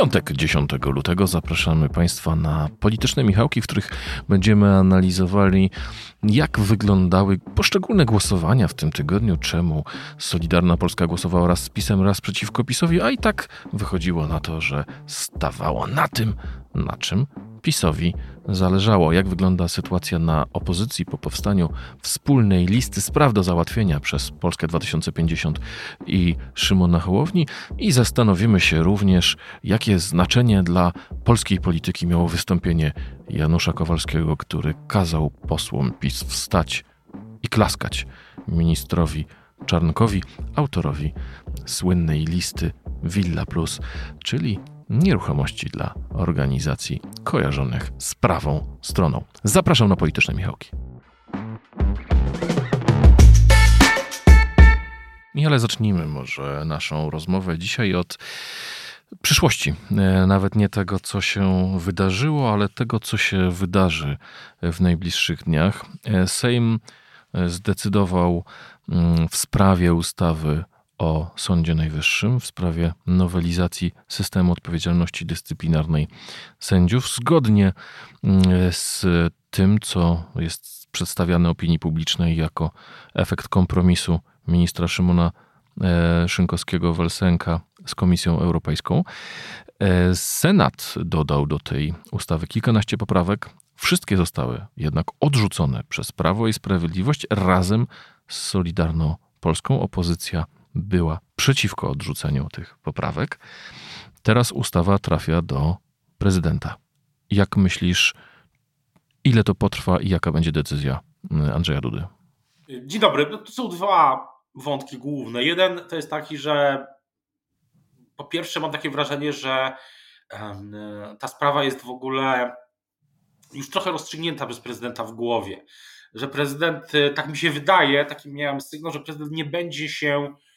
Piątek 10 lutego. Zapraszamy Państwa na polityczne Michałki, w których będziemy analizowali, jak wyglądały poszczególne głosowania w tym tygodniu, czemu Solidarna Polska głosowała raz z PiSem, raz przeciwko PiSowi, a i tak wychodziło na to, że stawało na tym, na czym PiSowi zależało. Jak wygląda sytuacja na opozycji po powstaniu wspólnej listy spraw do załatwienia przez Polskę 2050 i Szymona Hołowni i zastanowimy się również, jakie znaczenie dla polskiej polityki miało wystąpienie Janusza Kowalskiego, który kazał posłom PiS wstać i klaskać ministrowi Czarnkowi, autorowi słynnej listy Villa Plus, czyli nieruchomości dla organizacji kojarzonych z prawą stroną. Zapraszam na polityczne Michałki. Ale zacznijmy może naszą rozmowę dzisiaj od przyszłości. E, nawet nie tego, co się wydarzyło, ale tego, co się wydarzy w najbliższych dniach. E, Sejm zdecydował mm, w sprawie ustawy o Sądzie Najwyższym w sprawie nowelizacji systemu odpowiedzialności dyscyplinarnej sędziów, zgodnie mm, z tym, co jest przedstawiane opinii publicznej jako efekt kompromisu ministra Szymona e, Szynkowskiego-Welsenka z Komisją Europejską. E, Senat dodał do tej ustawy kilkanaście poprawek. Wszystkie zostały jednak odrzucone przez Prawo i Sprawiedliwość razem z Solidarną Polską. Opozycja była przeciwko odrzuceniu tych poprawek. Teraz ustawa trafia do prezydenta. Jak myślisz, ile to potrwa i jaka będzie decyzja y, Andrzeja Dudy? Dzień dobry. No to są dwa wątki główne. Jeden to jest taki, że po pierwsze mam takie wrażenie, że ta sprawa jest w ogóle już trochę rozstrzygnięta przez prezydenta w głowie. Że prezydent, y, tak mi się wydaje, taki miałem sygnał, że prezydent nie będzie się Y,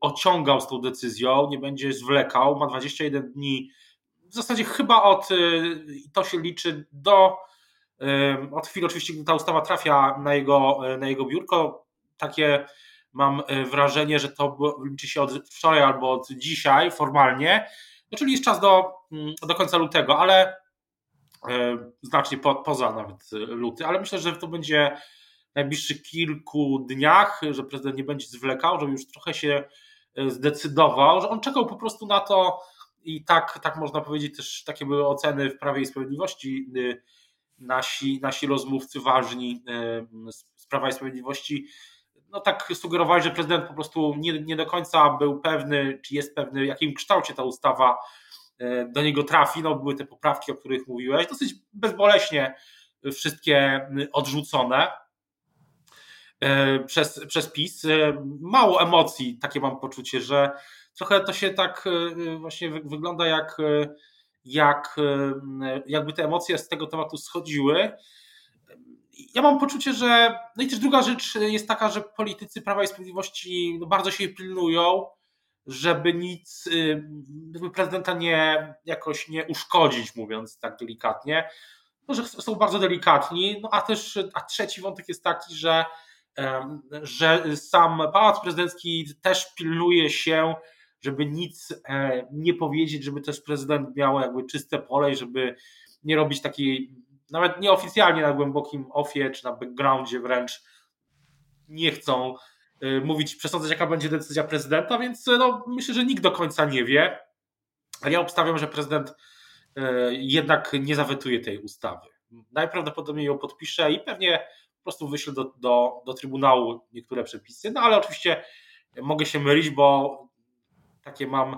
ociągał z tą decyzją, nie będzie zwlekał, ma 21 dni, w zasadzie chyba od, y, to się liczy do, y, od chwili oczywiście, gdy ta ustawa trafia na jego, na jego biurko, takie mam wrażenie, że to liczy się od wczoraj albo od dzisiaj formalnie, no, czyli jest czas do, mm, do końca lutego, ale znacznie po, poza nawet luty, ale myślę, że to będzie najbliższych kilku dniach, że prezydent nie będzie zwlekał, żeby już trochę się e, zdecydował, że on czekał po prostu na to i tak, tak można powiedzieć, też takie były oceny w Prawie i Sprawiedliwości. Y, nasi, nasi rozmówcy ważni y, z Prawa i Sprawiedliwości no tak sugerowali, że prezydent po prostu nie, nie do końca był pewny, czy jest pewny, w jakim kształcie ta ustawa e, do niego trafi. No, były te poprawki, o których mówiłeś, dosyć bezboleśnie wszystkie odrzucone. E, przez, przez PiS. E, mało emocji, takie mam poczucie, że trochę to się tak e, właśnie wygląda jak, jak jakby te emocje z tego tematu schodziły. Ja mam poczucie, że. No i też druga rzecz jest taka, że politycy Prawa i Sprawiedliwości no bardzo się pilnują, żeby nic, żeby prezydenta nie jakoś nie uszkodzić, mówiąc tak delikatnie. No, że są bardzo delikatni. No a też a trzeci wątek jest taki, że że sam Pałac Prezydencki też pilnuje się, żeby nic e, nie powiedzieć, żeby też prezydent miał jakby czyste pole i żeby nie robić takiej, nawet nieoficjalnie na głębokim ofie czy na backgroundzie wręcz nie chcą e, mówić, przesądzać jaka będzie decyzja prezydenta, więc e, no, myślę, że nikt do końca nie wie. Ale ja obstawiam, że prezydent jednak nie zawetuje tej ustawy. Najprawdopodobniej ją podpisze i pewnie prostu wyślę do, do, do Trybunału niektóre przepisy, no ale oczywiście mogę się mylić, bo takie mam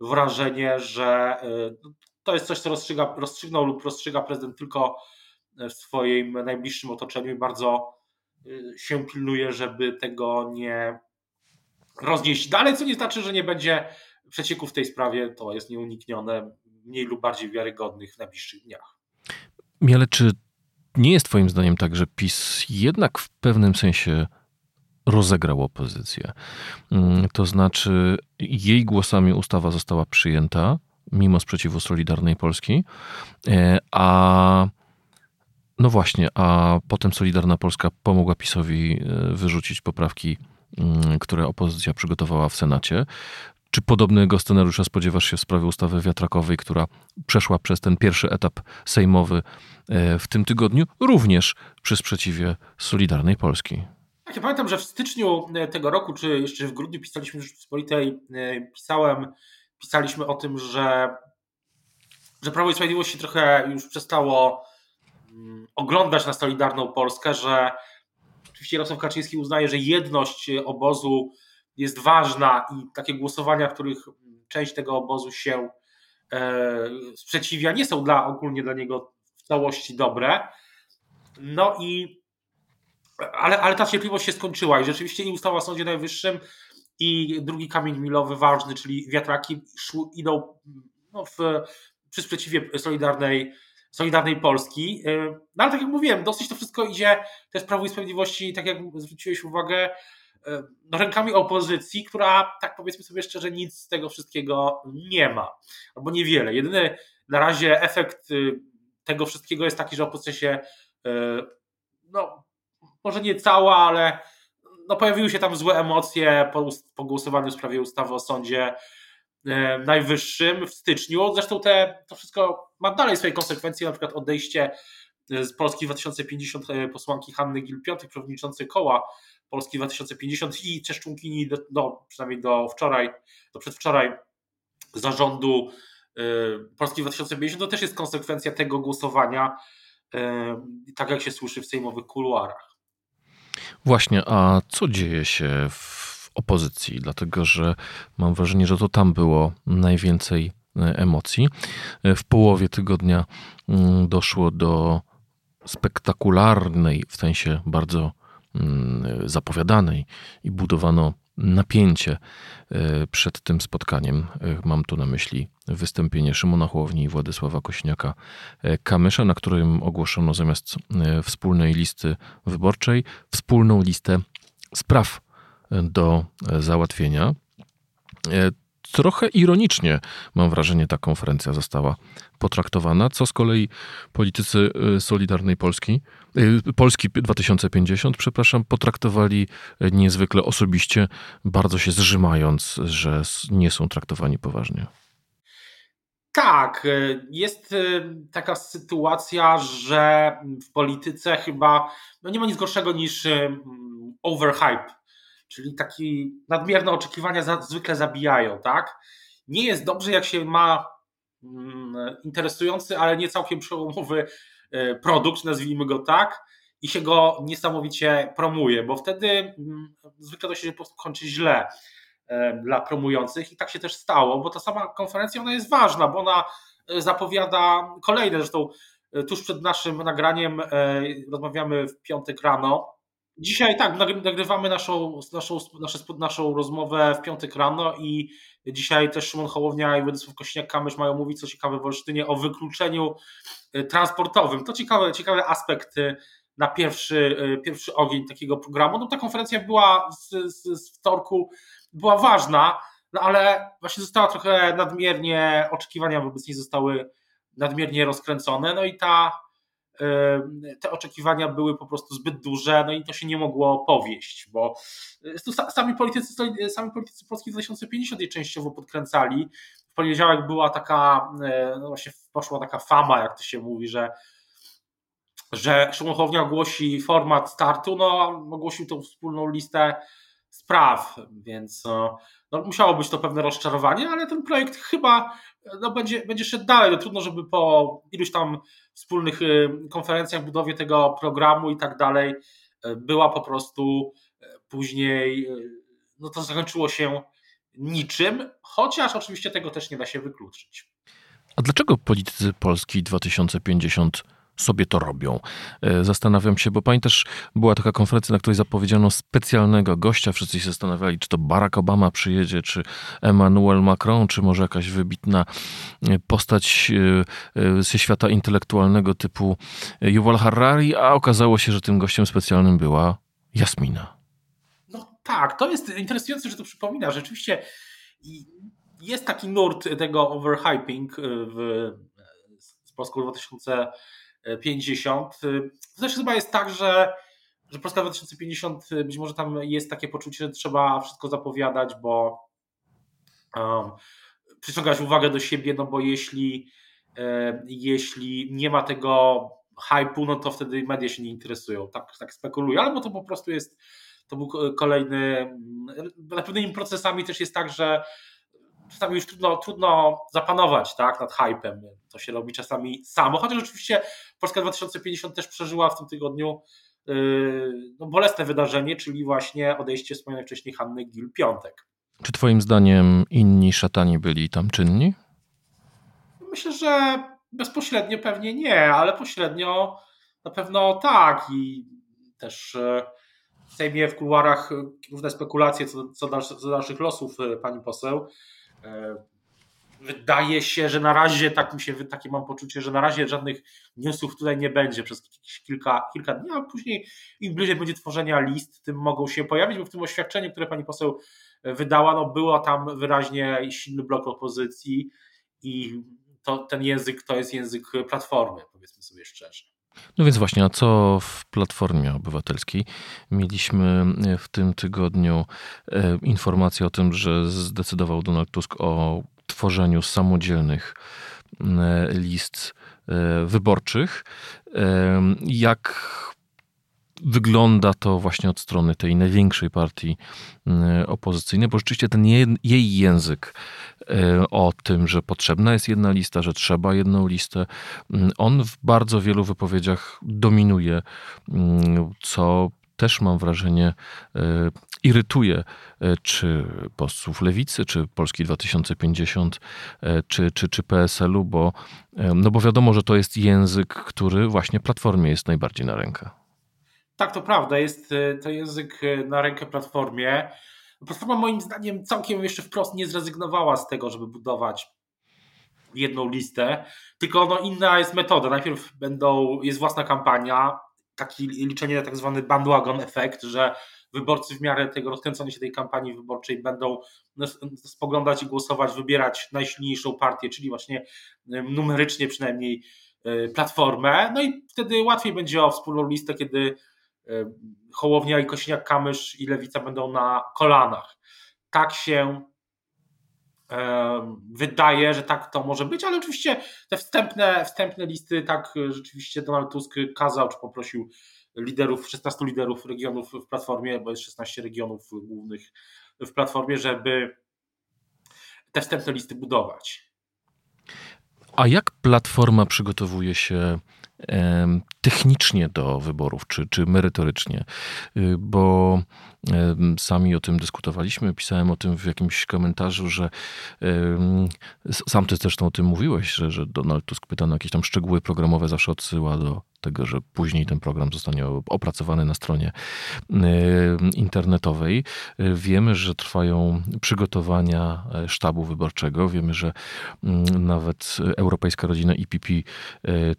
wrażenie, że y, to jest coś, co rozstrzyga, rozstrzygnął lub rozstrzyga prezydent tylko w swoim najbliższym otoczeniu i bardzo y, się pilnuje, żeby tego nie roznieść. Dalej, co nie znaczy, że nie będzie przecieków w tej sprawie, to jest nieuniknione, mniej lub bardziej wiarygodnych w najbliższych dniach. Miele, czy nie jest Twoim zdaniem tak, że PiS jednak w pewnym sensie rozegrał opozycję? Mm, to znaczy, jej głosami ustawa została przyjęta, mimo sprzeciwu Solidarnej Polski. A no właśnie, a potem Solidarna Polska pomogła PiSowi wyrzucić poprawki, mm, które opozycja przygotowała w Senacie. Czy podobnego scenariusza spodziewasz się w sprawie ustawy wiatrakowej, która przeszła przez ten pierwszy etap sejmowy e, w tym tygodniu, również przy sprzeciwie Solidarnej Polski? Tak, ja pamiętam, że w styczniu e, tego roku, czy jeszcze w grudniu pisaliśmy w Rzeczypospolitej, e, pisałem, pisaliśmy o tym, że, że Prawo i Sprawiedliwość się trochę już przestało mm, oglądać na Solidarną Polskę, że oczywiście Jarosław Kaczyński uznaje, że jedność obozu jest ważna i takie głosowania, których część tego obozu się e, sprzeciwia, nie są dla, ogólnie dla niego w całości dobre. No i ale, ale ta cierpliwość się skończyła i rzeczywiście i ustawa o Sądzie Najwyższym i drugi kamień milowy ważny, czyli wiatraki szły, idą no, w, przy sprzeciwie Solidarnej, Solidarnej Polski. E, no ale tak jak mówiłem, dosyć to wszystko idzie też Prawo i Sprawiedliwości, tak jak zwróciłeś uwagę, rękami opozycji, która, tak powiedzmy sobie szczerze, nic z tego wszystkiego nie ma, albo niewiele. Jedyny na razie efekt y, tego wszystkiego jest taki, że opozycja się, y, no, może nie cała, ale no, pojawiły się tam złe emocje po, po głosowaniu w sprawie ustawy o Sądzie y, Najwyższym w styczniu. Zresztą te, to wszystko ma dalej swoje konsekwencje, na przykład odejście z Polski 2050 posłanki Hanny Gil-Piątek, przewodniczącej koła Polski 2050 i też członkini do, do, przynajmniej do wczoraj, do przedwczoraj zarządu y, Polski 2050, to też jest konsekwencja tego głosowania, y, tak jak się słyszy w sejmowych kuluarach. Właśnie, a co dzieje się w opozycji? Dlatego, że mam wrażenie, że to tam było najwięcej y, emocji. W połowie tygodnia mm, doszło do spektakularnej, w sensie bardzo zapowiadanej i budowano napięcie e, przed tym spotkaniem. E, mam tu na myśli wystąpienie Szymona Hołowni i Władysława Kośniaka-Kamysza, e, na którym ogłoszono zamiast wspólnej listy wyborczej wspólną listę spraw do załatwienia. Trochę ironicznie, mam wrażenie, ta konferencja została potraktowana, co z kolei politycy y, Solidarnej Polski, y, Polski 2050, przepraszam, potraktowali niezwykle osobiście, bardzo się zrzymając, że nie są traktowani poważnie. Tak, y, jest taka sytuacja, że w polityce chyba no nie ma nic gorszego niż overhype czyli takie nadmierne oczekiwania za, zwykle zabijają, tak? Nie jest dobrze, jak się ma mm, interesujący, ale nie całkiem przełomowy e, produkt, nazwijmy go tak, i się go niesamowicie promuje, bo wtedy mm, zwykle to się po prostu kończy źle e, dla promujących i tak się też stało, bo ta sama konferencja ona jest ważna, bo ona e, zapowiada kolejne, zresztą tuż przed naszym nagraniem rozmawiamy w piątek rano Dzisiaj tak, nagrywamy naszą, naszą, naszą, naszą rozmowę w piątek rano i dzisiaj też Szymon Hołownia i Władysław Kośniak-Kamysz mają mówić co ciekawe w Olsztynie o wykluczeniu y, transportowym. To ciekawy, ciekawy aspekt y, na pierwszy, y, pierwszy ogień takiego programu. No ta konferencja była z, z, z wtorku, była ważna, no ale właśnie została trochę nadmiernie, oczekiwania wobec niej zostały nadmiernie rozkręcone, no i ta te oczekiwania były po prostu zbyt duże, no i to się nie mogło powieść, bo sami politycy, sami politycy Polski 2050 je częściowo podkręcali. W poniedziałek była taka, e, no właśnie poszła taka fama, jak to się mówi, że że Szymon ogłosi format startu, no ogłosił tą wspólną listę spraw, więc no, no, musiało być to pewne rozczarowanie, ale ten projekt chyba no, będzie, będzie szedł dalej. No, trudno, żeby po iluś tam wspólnych y, konferencjach, budowie tego programu i tak dalej, y, była po prostu y, później, no to zakończyło się niczym, chociaż oczywiście tego też nie da się wykluczyć. A dlaczego politycy Polski 2050 sobie to robią. E, zastanawiam się, bo pamiętasz, była taka konferencja, na której zapowiedziano specjalnego gościa. Wszyscy się zastanawiali, czy to Barack Obama przyjedzie, czy Emmanuel Macron, czy może jakaś wybitna e, postać e, ze świata intelektualnego typu Yuval Harari, a okazało się, że tym gościem specjalnym była Jasmina. No tak, to jest interesujące, że to przypomina. Rzeczywiście jest taki nurt tego overhyping w, z Polską 2050. To też chyba jest tak, że, że Polska 2050 być może tam jest takie poczucie, że trzeba wszystko zapowiadać, bo um, przyciągać uwagę do siebie, no bo jeśli, e, jeśli nie ma tego hype'u, no to wtedy media się nie interesują. Tak, tak spekuluję, albo to po prostu jest to był kolejny. Na pewnymi procesami też jest tak, że czasami już trudno, trudno zapanować tak, nad hypem. To się robi czasami samo, chociaż oczywiście Polska 2050 też przeżyła w tym tygodniu yy, no, bolesne wydarzenie, czyli właśnie odejście wspomnianej wcześniej Hanny Gil-Piątek. Czy twoim zdaniem inni szatani byli tam czynni? Myślę, że bezpośrednio pewnie nie, ale pośrednio na pewno tak i też e, w Sejmie, w kuluarach różne spekulacje co, co, co dalszych losów e, pani poseł. E, wydaje się, że na razie tak mi się, takie mam poczucie, że na razie żadnych newsów tutaj nie będzie przez kilka, kilka dni, a później im bliżej będzie tworzenia list, tym mogą się pojawić, bo w tym oświadczeniu, które pani poseł wydała, no było tam wyraźnie silny blok opozycji i to, ten język to jest język platformy, powiedzmy sobie szczerze. No więc właśnie, a co w Platformie Obywatelskiej? Mieliśmy w tym tygodniu e, informację o tym, że zdecydował Donald Tusk o tworzeniu samodzielnych e, list e, wyborczych. Jak wygląda to właśnie od strony tej największej partii mm, opozycyjnej, bo rzeczywiście ten jej język e, o tym, że potrzebna jest jedna lista, że trzeba jedną listę, mm, on w bardzo wielu wypowiedziach dominuje, co też mam wrażenie irytuje czy posłów Lewicy, czy Polski 2050, czy, czy, czy PSL-u, bo, no bo wiadomo, że to jest język, który właśnie Platformie jest najbardziej na rękę. Tak, to prawda. Jest e, to język e, na rękę platformie. Platforma moim zdaniem całkiem jeszcze wprost nie zrezygnowała z tego, żeby budować jedną listę, tylko no inna jest metoda. Najpierw będą, jest własna kampania, taki liczenie na tak zwany bandwagon efekt, że wyborcy w miarę tego rozkręcania się tej kampanii wyborczej będą no, spoglądać i głosować, wybierać najsilniejszą partię, czyli właśnie numerycznie przynajmniej e, platformę. No i wtedy łatwiej będzie o wspólną listę, kiedy E, Hołownia i Kosiniak-Kamysz i Lewica będą na kolanach. Tak się e, wydaje, że tak to może być, ale oczywiście te wstępne, wstępne listy, tak rzeczywiście Donald Tusk kazał, czy poprosił liderów, 16 liderów regionów w Platformie, bo jest 16 regionów głównych w Platformie, żeby te wstępne listy budować. A jak Platforma przygotowuje się technicznie do wyborów, czy, czy merytorycznie, y, bo sami o tym dyskutowaliśmy, pisałem o tym w jakimś komentarzu, że sam ty zresztą o tym mówiłeś, że, że Donald Tusk pytany o jakieś tam szczegóły programowe zawsze odsyła do tego, że później ten program zostanie opracowany na stronie e, internetowej. E, wiemy, że trwają przygotowania e, sztabu wyborczego. Wiemy, że mm, nawet Europejska Rodzina IPP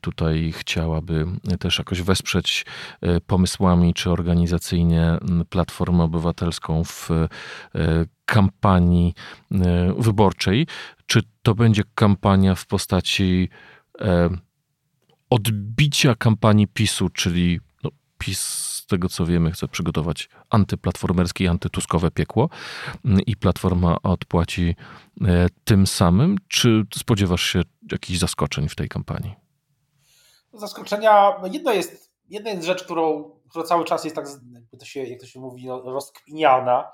tutaj chciałaby też jakoś wesprzeć pomysłami czy organizacyjnie Platformę Obywatelską w kampanii wyborczej. Czy to będzie kampania w postaci odbicia kampanii PiSu, czyli no, PiS z tego co wiemy chce przygotować antyplatformerskie i antytuskowe piekło mm, i Platforma odpłaci e, tym samym, czy spodziewasz się jakichś zaskoczeń w tej kampanii? Zaskoczenia, no jedno jest, jedna jest rzecz, którą, która cały czas jest tak, jakby to się, jak to się mówi, no, rozkminiana,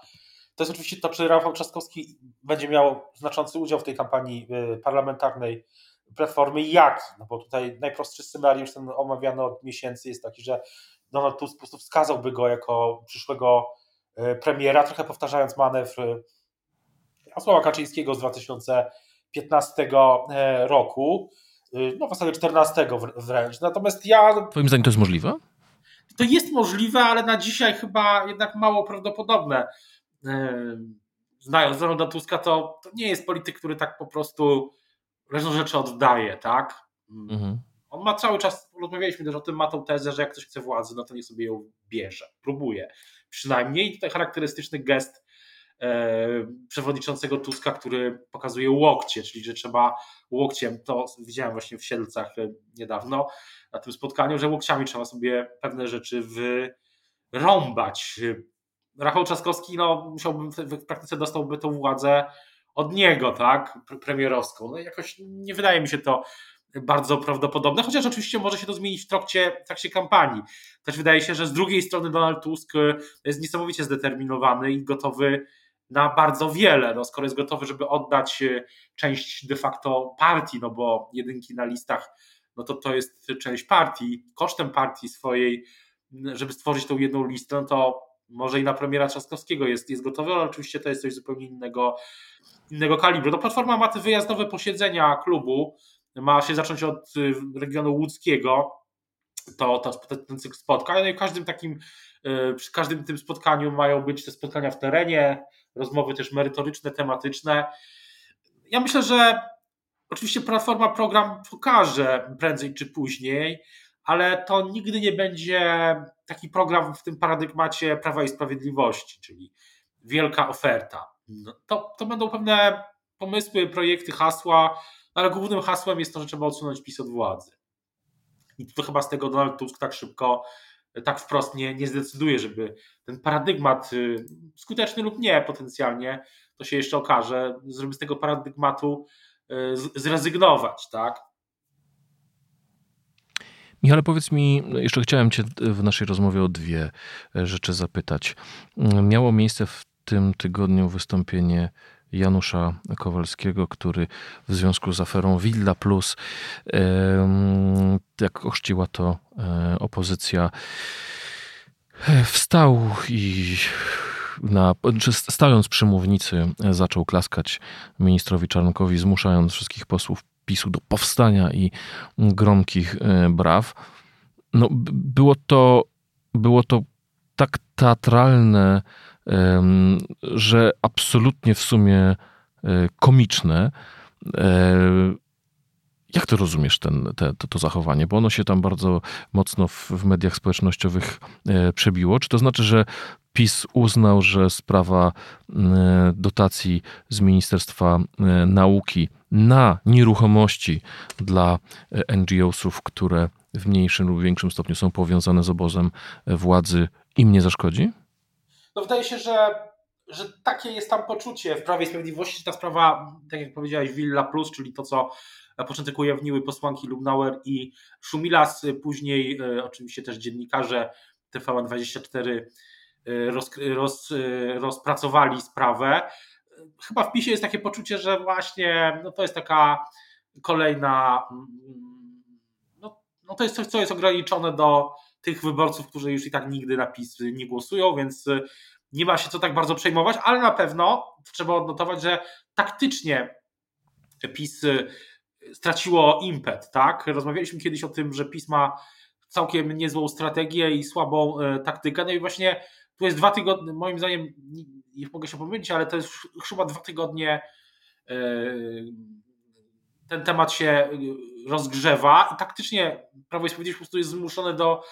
to jest oczywiście to, czy Rafał Trzaskowski będzie miał znaczący udział w tej kampanii e, parlamentarnej Platformy jaki? No bo tutaj najprostszy scenariusz, ten omawiany od miesięcy jest taki, że Donald Tusk po prostu wskazałby go jako przyszłego e, premiera, trochę powtarzając manewr Jarosława Kaczyńskiego z 2015 e, roku, e, no w zasadzie 14 wręcz. Natomiast ja... Twoim zdaniem to jest możliwe? To jest możliwe, ale na dzisiaj chyba jednak mało prawdopodobne. Znając Donalda Tuska, to, to nie jest polityk, który tak po prostu różne rzeczy oddaje, tak? Mhm. On ma cały czas, rozmawialiśmy też o tym, ma tą tezę, że jak ktoś chce władzy, no to nie sobie ją bierze, próbuje. Przynajmniej tutaj charakterystyczny gest przewodniczącego Tuska, który pokazuje łokcie, czyli że trzeba łokciem, to widziałem właśnie w Siedlcach niedawno na tym spotkaniu, że łokciami trzeba sobie pewne rzeczy wyrąbać. Rafał Trzaskowski, no, musiałby, w praktyce dostałby tą władzę od niego, tak, premierowską. No jakoś nie wydaje mi się to bardzo prawdopodobne, chociaż oczywiście może się to zmienić w trakcie, w trakcie kampanii. Też wydaje się, że z drugiej strony Donald Tusk jest niesamowicie zdeterminowany i gotowy na bardzo wiele. No, skoro jest gotowy, żeby oddać część de facto partii, no bo jedynki na listach, no to to jest część partii, kosztem partii swojej, żeby stworzyć tą jedną listę, no to może i na premiera Trzaskowskiego jest, jest gotowy, ale oczywiście to jest coś zupełnie innego, innego kalibru. No, Platforma ma te wyjazdowe posiedzenia klubu, ma się zacząć od y, regionu łódzkiego, to, to ten cykl spotkań, no i każdym takim, przy każdym tym spotkaniu mają być te spotkania w terenie, rozmowy też merytoryczne, tematyczne. Ja myślę, że oczywiście Platforma program pokaże prędzej czy później, ale to nigdy nie będzie taki program w tym paradygmacie Prawa i Sprawiedliwości, czyli wielka oferta. No, to, to będą pewne pomysły, projekty, hasła, ale głównym hasłem jest to, że trzeba odsunąć PiS od władzy. I to chyba z tego Donald Tusk tak szybko, tak wprost nie, nie zdecyduje, żeby ten paradygmat, y, skuteczny lub nie potencjalnie, to się jeszcze okaże, żeby z tego paradygmatu y, zrezygnować, tak? Michale, powiedz mi, jeszcze chciałem Cię w naszej rozmowie o dwie rzeczy zapytać. Miało miejsce w tym tygodniu wystąpienie Janusza Kowalskiego, który w związku z aferą Villa Plus, jak ochrzciła to e, opozycja, wstał i na, stając przy mównicy zaczął klaskać ministrowi Czarnkowi, zmuszając wszystkich posłów PiSu do powstania i gromkich e, braw. No, było to, było to tak teatralne, że absolutnie w sumie e, komiczne. E, jak to rozumiesz ten, te, to, to, zachowanie? Bo ono się tam bardzo mocno w, w mediach społecznościowych przebiło. Czy to znaczy, że PiS uznał, że sprawa dotacji z Ministerstwa Nauki na nieruchomości dla e, NGO-sów, które w mniejszym lub większym stopniu są powiązane z obozem e, władzy, im nie zaszkodzi? No wydaje się, że, że takie jest tam poczucie w Prawie i Sprawiedliwości, że ta sprawa, tak jak powiedziałeś, Villa Plus, czyli to, co na początek ujawniły posłanki Lubnauer i Szumilas, później e, oczywiście też dziennikarze TVN24 roz, roz, rozpracowali sprawę chyba w PiSie jest takie poczucie, że właśnie no to jest taka kolejna. No, no to jest coś, co jest ograniczone do tych wyborców, którzy już i tak nigdy na PiS nie głosują, więc nie ma się co tak bardzo przejmować, ale na pewno trzeba odnotować, że taktycznie PiS straciło impet, tak? Rozmawialiśmy kiedyś o tym, że PiS ma całkiem niezłą strategię i słabą e, taktykę. No i właśnie tu jest dwa tygodnie, moim zdaniem, nie mogę się pomylić, ale to jest chyba dwa tygodnie ten temat się rozgrzewa i taktycznie Prawo i Sprawiedliwość po prostu jest zmuszone do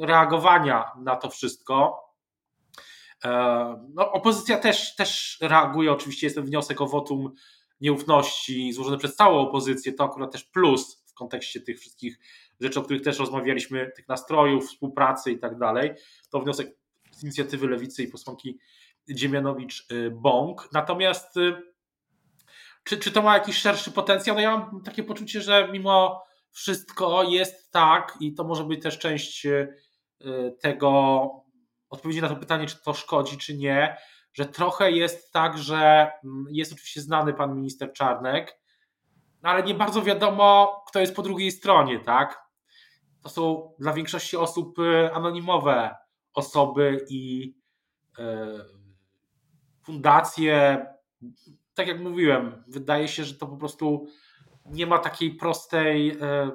reagowania na to wszystko. E, no, opozycja też, też reaguje, oczywiście jest ten wniosek o wotum nieufności złożony przez całą opozycję, to akurat też plus w kontekście tych wszystkich rzeczy, o których też rozmawialiśmy, tych nastrojów, współpracy i tak dalej. To wniosek z inicjatywy Lewicy i posłanki Dziemianowicz-Bąk. Natomiast y, czy, czy to ma jakiś szerszy potencjał? No ja mam takie poczucie, że mimo wszystko jest tak i to może być też część y, tego odpowiedzi na to pytanie, czy to szkodzi, czy nie, że trochę jest tak, że mm, jest oczywiście znany pan minister Czarnek, no ale nie bardzo wiadomo, kto jest po drugiej stronie, tak? To są dla większości osób y, anonimowe osoby i e, fundacje. Tak jak mówiłem, wydaje się, że to po prostu nie ma takiej prostej e,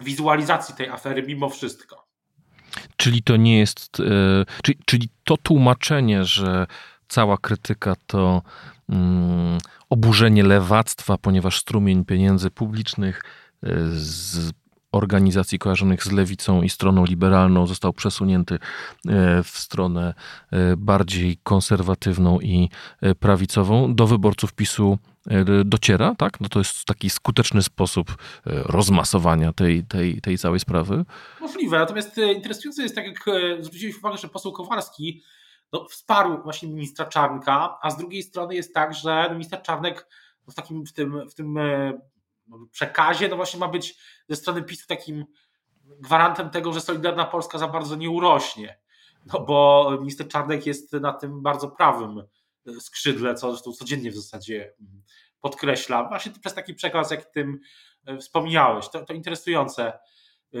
wizualizacji tej afery mimo wszystko. Czyli to nie jest, e, czyli, czyli to tłumaczenie, że cała krytyka to mm, oburzenie lewactwa, ponieważ strumień pieniędzy publicznych z organizacji kojarzonych z lewicą i stroną liberalną został przesunięty e, w stronę e, bardziej konserwatywną i prawicową. Do wyborców PiSu dociera, tak? No to jest taki skuteczny sposób rozmasowania tej, tej, tej całej sprawy. Możliwe, natomiast interesujące jest, tak jak zwróciłeś uwagę, że poseł Kowalski no, wsparł właśnie ministra Czarnka, a z drugiej strony jest tak, że minister Czarnek w takim w tym, w tym przekazie, no właśnie ma być ze strony PiSu takim gwarantem tego, że Solidarna Polska za bardzo nie urośnie. No bo minister Czarnek jest na tym bardzo prawym skrzydle, co zresztą codziennie w zasadzie podkreśla. Właśnie przez taki przekaz, jak tym e, wspomniałeś. To, to interesujące, e,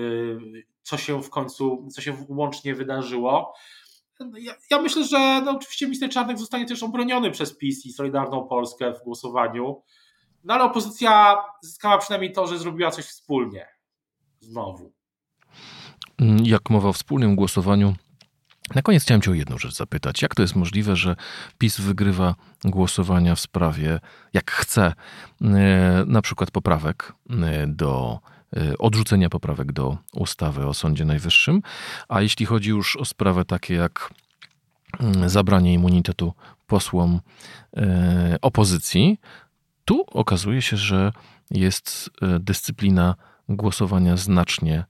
co się w końcu, co się łącznie wydarzyło. Ja, ja myślę, że no oczywiście minister Czarnek zostanie też obroniony przez PiS i Solidarną Polskę w głosowaniu. No ale opozycja zyskała przynajmniej to, że zrobiła coś wspólnie. Znowu. Mm, jak mowa o wspólnym głosowaniu, na koniec chciałem Cię o jedną rzecz zapytać. Jak to jest możliwe, że PiS wygrywa głosowania w sprawie, jak chce, e, na przykład poprawek e, do e, odrzucenia poprawek do ustawy o Sądzie Najwyższym, a jeśli chodzi już o sprawy takie jak mm, zabranie immunitetu posłom opozycji, tu okazuje się, że jest dyscyplina głosowania znacznie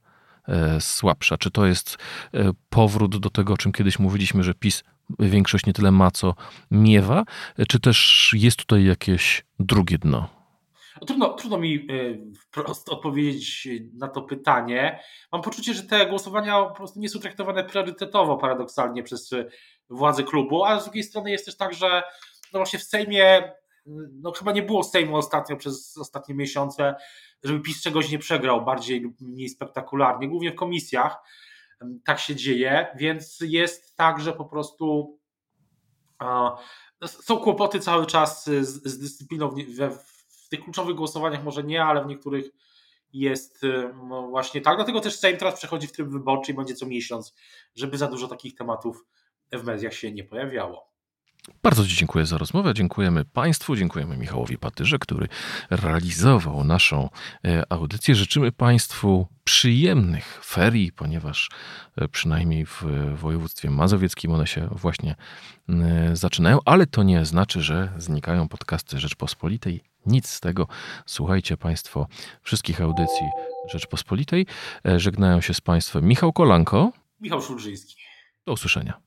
słabsza. Czy to jest e, powrót do tego, o czym kiedyś mówiliśmy, że PiS większość nie tyle ma, co miewa, czy też jest tutaj jakieś drugie dno? No trudno, trudno mi wprost odpowiedzieć na to pytanie. Mam poczucie, że te głosowania po prostu nie są traktowane priorytetowo, paradoksalnie przez władze klubu, a z drugiej strony jest też tak, że no właśnie w Sejmie no chyba nie było Sejmu ostatnio przez ostatnie miesiące, żeby PiS czegoś nie przegrał bardziej lub mniej spektakularnie, głównie w komisjach tak się dzieje, więc jest tak, że po prostu są kłopoty cały czas z, z dyscypliną w tych kluczowych głosowaniach może nie, ale w niektórych jest no właśnie tak. Dlatego też Sejm teraz przechodzi w tryb wyborczy i będzie co miesiąc, żeby za dużo takich tematów w mediach się nie pojawiało. Bardzo Ci dziękuję za rozmowę. Dziękujemy Państwu, dziękujemy Michałowi Patyrze, który realizował naszą e, audycję. Życzymy Państwu przyjemnych ferii, ponieważ e, przynajmniej w województwie mazowieckim one się właśnie zaczynają, ale to nie znaczy, że znikają podcasty Rzeczpospolitej. Nic z tego. Słuchajcie Państwo wszystkich audycji Rzeczpospolitej. E, żegnają się z Państwem Michał Kolanko. Michał Szulżyński. Do usłyszenia.